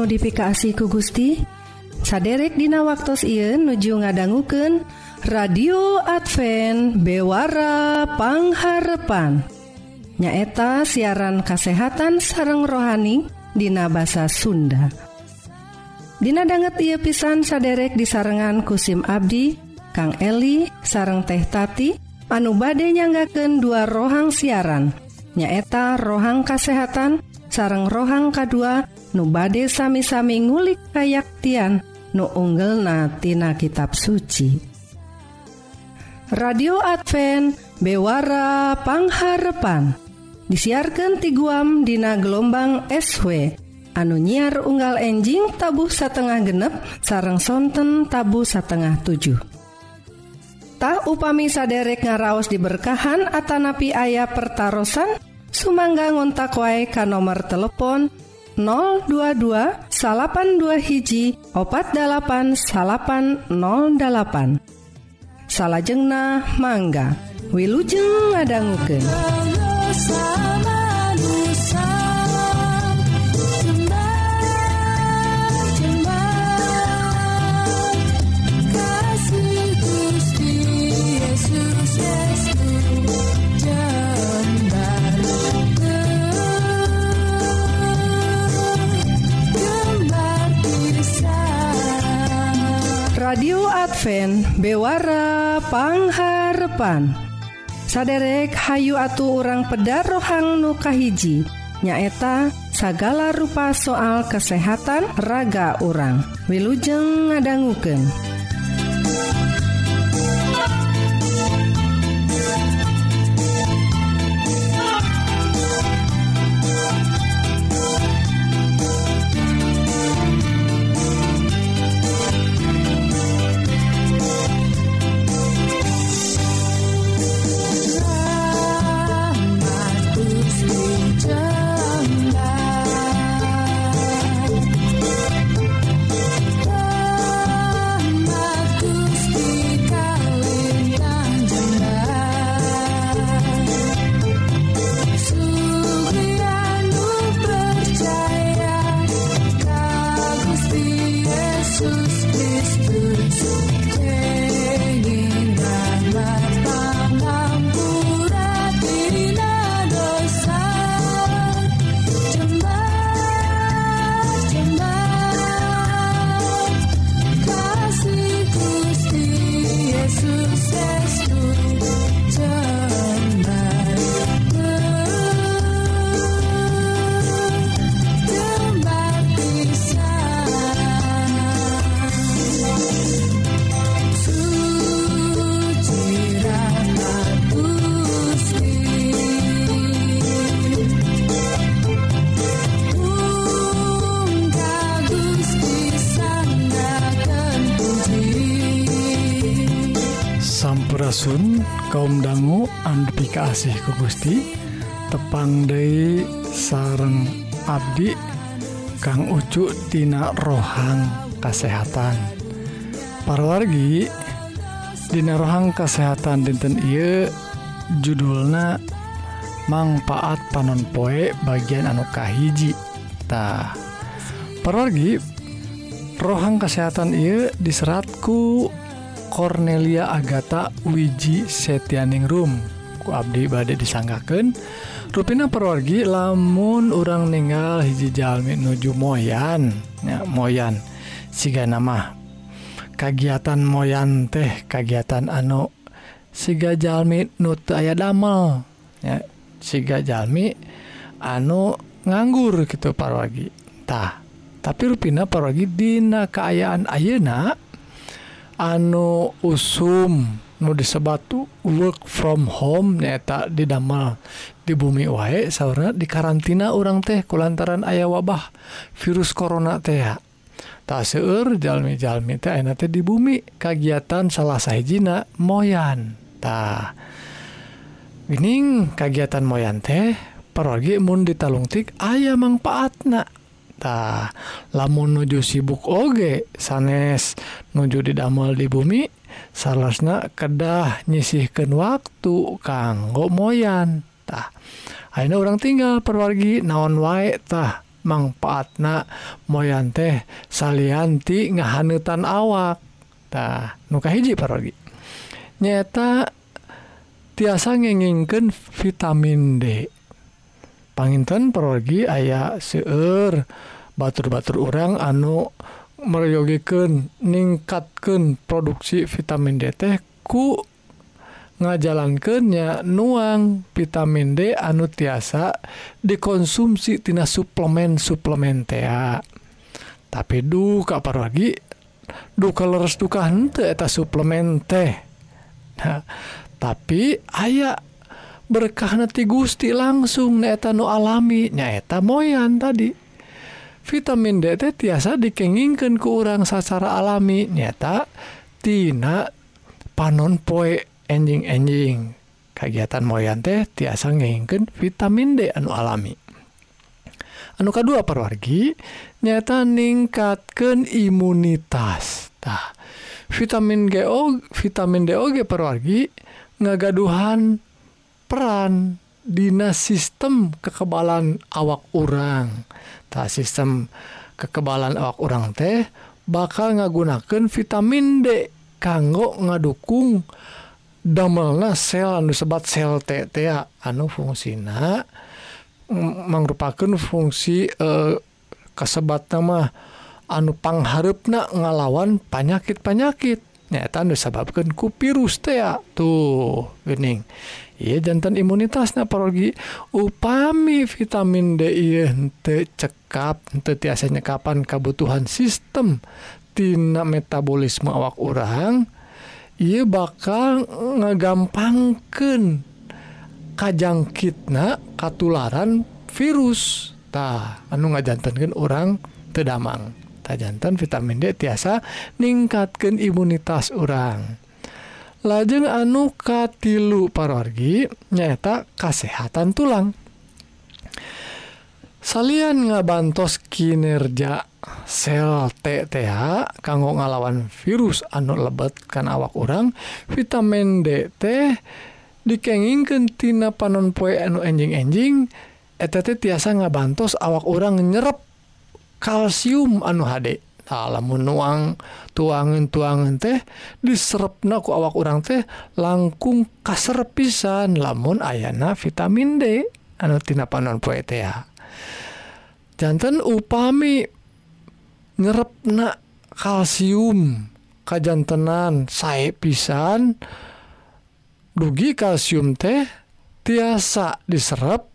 notifikasi ku Gusti. Saderek Dina waktu Ieu nuju ngadangguken radio Advent bewarapangharepan nyaeta siaran kasehatan sareng rohani Dina bahasa Sunda. Dina banget ia pisan saderek disarengan kusim Abdi Kang Eli sareng teh tati anu bade nyanggaken dua rohang siaran. Nyaeta rohang kasehatan sareng rohang K2 nubade sami-sami ngulik kayaktian nu unggel natina kitab suci. Radio Adva bewarapangharrepan disiarkan ti guam Dina gelombang SW anu nyiar unggal enjing tabuh satengah genep sarengsonten tabu satengah 7 tak upami saderek ngaraos diberkahan Atanapi ayah pertaran Sumangga ngontak wae ka nomor telepon 022 82 hiji opat 8808 salahjengna mangga Wilujeng ngadangguken radio Advent bewarapangharpan saderek Hayu atu orang peda rohang nukahiji nyaeta sagala rupa soal kesehatan raga orang Wilujeng ngadangguken. kaum dangu andpika ke ku Gusti. Tepang Dei sareng Abdi Kang Ucu tina rohang kesehatan parwargi Dina rohang kesehatan dinten Ieu judulna manfaat panon poe bagian anu kahijitah parwargi rohang kesehatan Ieu diseratku Cornelia Agatha wiji Setianingrum ku Abdi badai disanggaken ruina perwargi lamun urang meninggal hijijalmi nuju moyan. Ya, moyan. Siga nama kagiatan moyan teh kagiatan anu siga Jalmi nut aya damel. Ya siga Jalmi anu nganggur gitu parwagitah tapi ruina parwagi Dina keayaan Ayeuna anu usum nu disebatu work from home nyaeta didamel di bumi wae sauna di karantina orang teh kulantaran ayah wabah virus corona teh tak seueur jalmi-jalmi teh enak teh di bumi kegiatan salah sahijina moyan. Tah. Gining kegiatan moyan teh parogi mun ditalungtik ayah manfaatna tah lamun nuju sibuk oge sanes nuju didamel di bumi salahsna kedah nyisihkan waktu kanggo moyantah Aina orang tinggal perwargi naon waetah manfaatna moyan teh salianti ngahanutan awaktah nuka hiji perwargi. Nyata tiasa ngingken vitamin D. Panginten pergi aya seueur batur-batur orang anu meryogiken ningkatkeun produksi vitamin D teh ku ngajalankannya nuang. Vitamin D anu tiasa dikonsumsi tina suplemen suplementea tapi duka paragi duka leres duka henteu eta suplemen teh. Nah, tapi ayah berkahnati Gusti langsung neta nu alami. Nyaeta moyan tadi. Vitamin DT tiasa dikengingkan ke orang secara alami. Nyatatina panon poe enjing-enjing. Kegiatan moyan teh tiasa ngingken vitamin D anu alami. Anu kedua perwargi nyata ningkatkan imunitas. Nah, vitamin GO vitamin DOG perwargi ngagaduhan peran Dina sistem kekebalan awak orang tak sistem kekebalan awak orang teh bakal ngagunakan vitamin D kanggo ngadukung damelna sel anu sebat sel TTA anu fungsina mm, merupakan fungsi eh, kesebat nama anu pangharepna ngalawan panyakit-panyakit. Nyata disebabkan ku virus teh tuh gening Iya jantan imunitasnya parogi. Upami vitamin D te cekap henteu tiasa nyekapan kebutuhan sistem tina metabolisme awak orang ia bakal ngegampangkan kajangkitna katularan virus. Ta anu ngajantankan orang tedamang ta jantan vitamin D tiasa ningkatkan imunitas orang lajeng anu katilu parorgi nyaeta kasehatan tulang. Salian ngabantos kinerja sel TTA kanggo ngalawan virus anu lebet kan awak orang vitamin DT dikengingken tina panon poe anu enjing-enjing etT tiasa ngabantos awak orang nyerep kalsium anu HD lamun nuang tuangan tuangan teh diserepna ku awak orang teh langkung kaser pisan. Lamun ayana vitamin D anu tina panon poe teh jantan upami nyerepna kalsium kajantenan sae pisan dugi kalsium teh tiasa diserap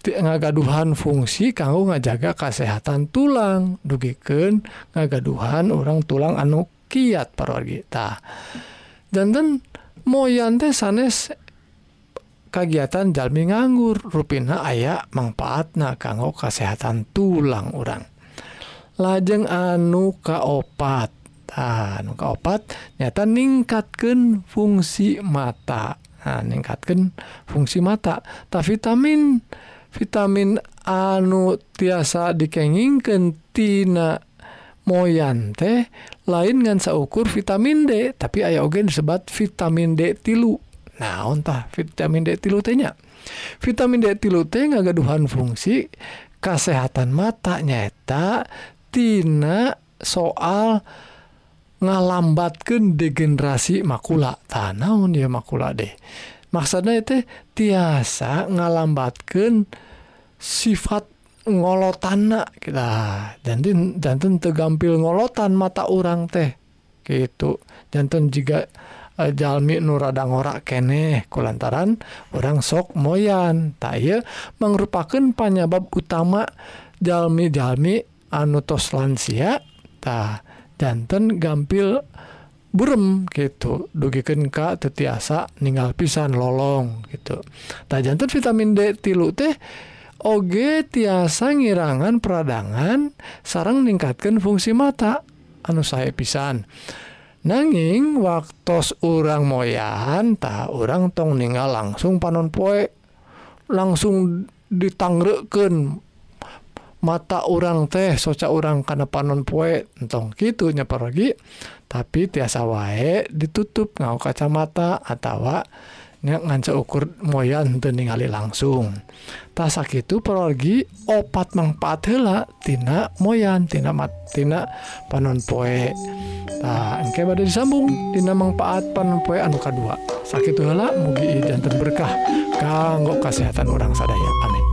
ngagaduhan fungsi kanggo ngajaga kesehatan tulang. Dugiken ngagaduhan orang tulang anu kiat parorgita jantan moyante sanes kegiatan jalmi nganggur ruina aya manfaatna kanggo kesehatan tulang orang lajeng anu kaopat nah, anu kaopat nyata ningkatkan fungsi mata. Nah, ningkatkan fungsi mata. Ta vitamin dan vitamin anu tiasa dikengingkentina moyan teh lain ngansa ukur vitamin D tapi aya ogen disebat vitamin D tilu. Naontah vitamin D tilu tehnya vitamin D tilu teh ngagaduhan fungsi kesehatan mata nyata tina soal ngalambatkan degenerasi makula. Tanaun ya makula deh? maksudnya teh tiasa ngalambatkan sifat ngolotan kita. Jantin jantan tegampil ngolotan mata orang teh. Gitu. Jantan juga e, jalmi nurada ngorak kene kulantaran orang sok moyan. Tay merupakan panyebab utama jalmi-jalmi anutos lansia. Tah. Jantan gampil burem gitu. Dugiken Ka tetiasa ninggal pisan lolong gitu. Tajjantan vitamin D tilu teh OG tiasa ngirangan peradangan sarang meningkatkan fungsi mata anu saya pisan. Nanging waktu urang moyan tak orang tong ninggal langsung panon poe langsung ditangreken mata orang teh soca orang karena panon poe entong gitunya pergi tapi tiasa wae ditutup ngau kacamata atawa nganca ukur moyan untuk ningali langsung. Tasak itu pergi opat manfaat hela tina moyan tina mat tina panon poe. Nah engke pada disambung tina manfaat panon poe anu kedua sakit hela mugi jantan berkah kanggo kesehatan orang sadaya. Amin.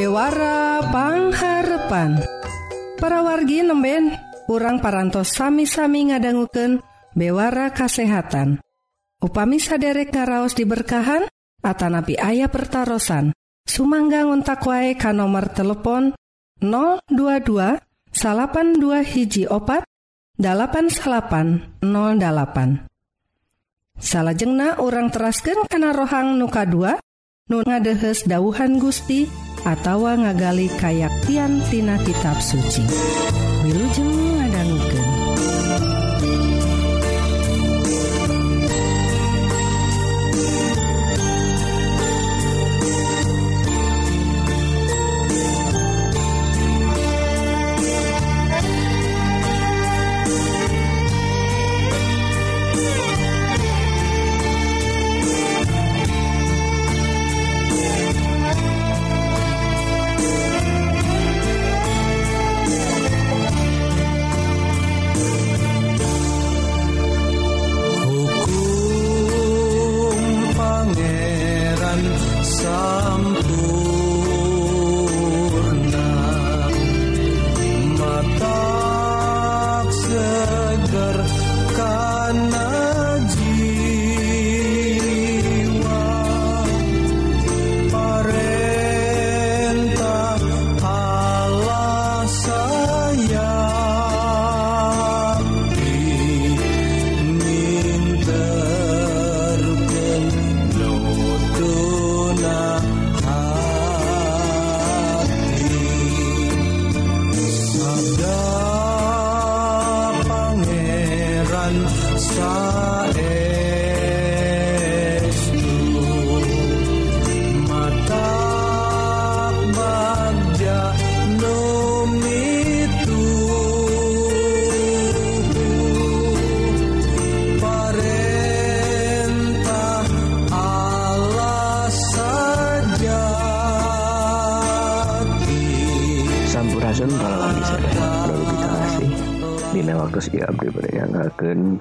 Bewarapangharapan para wargi nemben urang parantos sami-sami ngadangguken bewara kasehatan. Upami saderek karaos diberkahan Atanapi ayah pertaran Sumangga ngontak wae ka nomor telepon 022 dua hiji opat 8808 salahjengnah orang terasken kana rohang nuka 2 nun ngadehes dauhan Gusti atawa ngagali kayaktian tina kitab suci. Wilujeng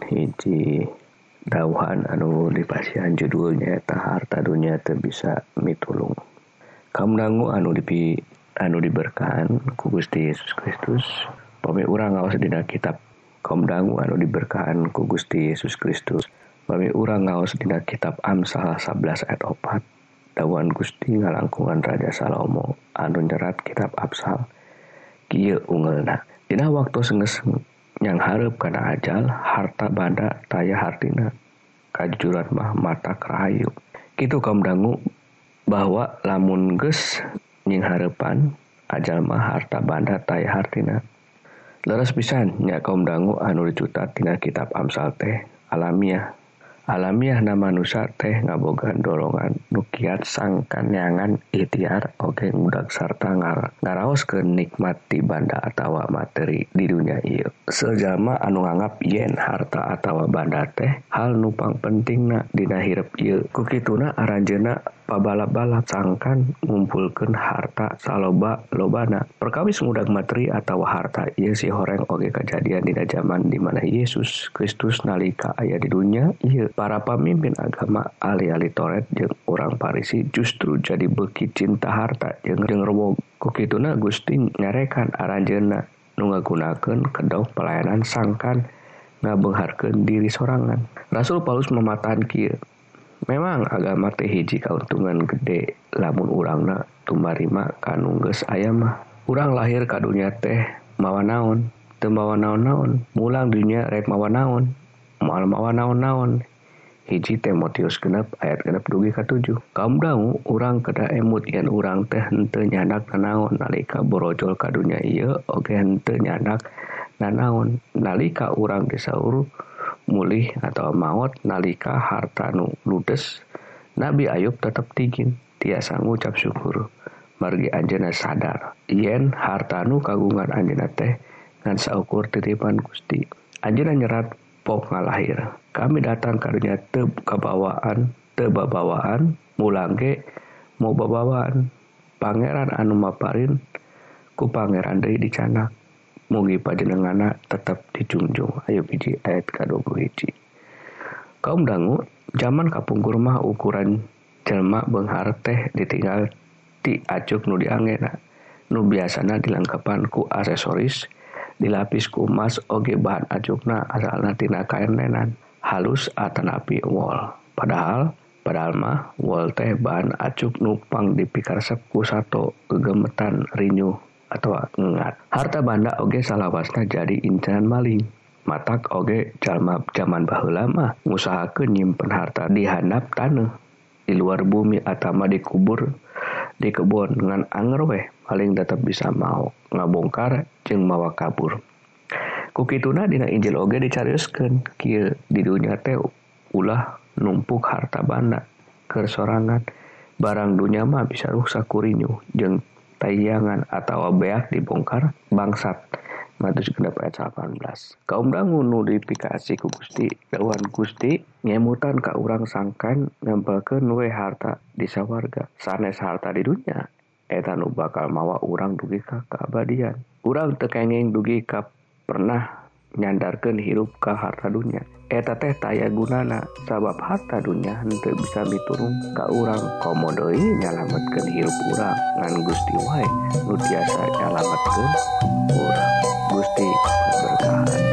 hiji dahuhan anu dipasihan judulnya eta harta dunia teu bisa mitulung. Kamdangu anu dipi anu diberkahan ku Gusti Yesus Kristus pami urang ngaos dina kitab. Kamdangu anu diberkahan ku Gusti Yesus Kristus pami urang ngaos dina kitab Amsal 11 ayat 4 dawuhan Gusti ngalangkungan Raja Salomo anu nyerat kitab Amsal. Kieu ungeulna. Dina waktu sengeseng. yang harap karena ajal harta bada taya hartina kajujuran mah mata kerahayu. Gitu kaum dangu bahwa lamun ges nying harapan ajal mah harta banda taya hartina. Leres pisan nya kaum dangu anu dicuta tina kitab amsal teh alamiah. alamiah nama nusa teh ngaboga dorongan nukiat sangkan nyangan ikhtiar oke okay, mudak sarta ngar ngaraos ke nikmati banda atawa materi di dunia iya sejama anu nganggap yen harta atawa banda teh hal nupang penting na dina hirep iya kukituna aranjena pabalap-balap sangkan ngumpulkan harta saloba lobana. Perkawis mudak materi atau harta ia si horeng oge kejadian dina zaman dimana Yesus Kristus nalika ayah di dunia iya para pamimpin agama ali-ali Toret jeung orang Parisi justru jadi beki cinta harta yang jengwo kokituna Gusting nyarekan aranjena nunggagunakan kedau pelayanan sangkan ngabengharkan diri sorangan. Rasul Paulus mematahan kia memang agama teh hiji kauntungan gede lamun urangna tumarima kanungges ayamah. Kurang lahir kadunya teh mawa naon tembawa naon-naon mulang dunia rek mawa naon mual mawa naon-naon hiji teh motius genap ayat genap dugi ka tujuh. Kamu orang kena emut yang orang teh hente nyanak nanaon. Nalika borojol ka dunia iya oke hente nyanak nanaon. Nalika orang disaur mulih atau maut nalika harta nu ludes Nabi Ayub tetap tigin. Tiasa ngucap syukur. Margi anjena sadar. Yen hartanu kagungan anjena teh ngan saukur titipan Gusti. Anjena nyerat pop ngalahir. kami datang karunya te kabawaan te babawaan mulangge mau babawaan pangeran anu maparin ku pangeran deui dicanak mugi panjenengana tetap dijunjung. Ayo biji ayat ka-20 hiji kaum dangu zaman kapungkur mah ukuran jelma benghar teh ditinggal ti acuk nu diangena nu biasana dilengkapan ku aksesoris dilapis ku emas oge bahan acukna asalna tina kain nenan. halus atanapi wol. Padahal padahal mah wol teh bahan acup nupang dipikarsep ku sato kegemetan rinyu atau ngengat. Harta banda oge salawasna jadi incanan maling. Matak oge jalma zaman baheula mah ngusahakeun nyimpen harta di handap tanah. Di luar bumi atama dikubur di kebon ngan anger weh. Paling tetap bisa mau ngabongkar jeng mawa kabur. Kukituna Dina Injil oge dicariuskan Ki di dunia teh ulah numpuk harta bana kesorangan barang dunia mah bisa rusak kurinyu jeng tayangan atau beak dibongkar bangsat. Matus genep ayat 18 kaum dangu nudifikasi ku Gusti. Dawan Gusti nyemutan ka urang sangkan nempelkeun we harta di sawarga. Sanes harta di dunia eta nu bakal mawa urang dugi ka keabadian. Urang tekenging dugi ka pernah nyandarkan hirup ke harta dunia. Eta teh taya gunana sabab harta dunia untuk bisa diturun ke urang komodoi nyalamatkan hirup urang. Ngan Gusti wae nu tiasa nyalamatkan urang. Gusti berkahan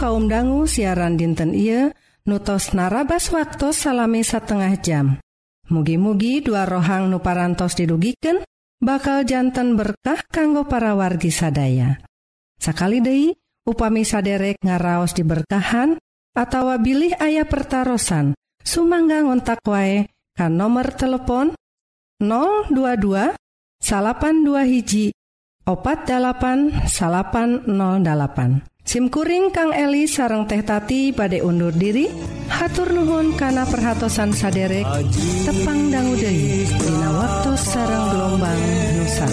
kaum dangu siaran dinten ia nutos narabas waktu salami setengah jam. Mugi-mugi dua rohang nuparantos didugiken bakal jantan berkah kanggo para wargi sadaya. Sakali Dei upami saderek ngaraos diberkahan atau bilih ayah pertaran sumangga ngontak wae kan nomor telepon 022 82 hiji opat 80808 SIMkuring Kang Eli sarang teh tati pada undur diri hatur Nuhun kana perhatsan saderek tepang danggude Dina waktu sarang gelombang Nusa.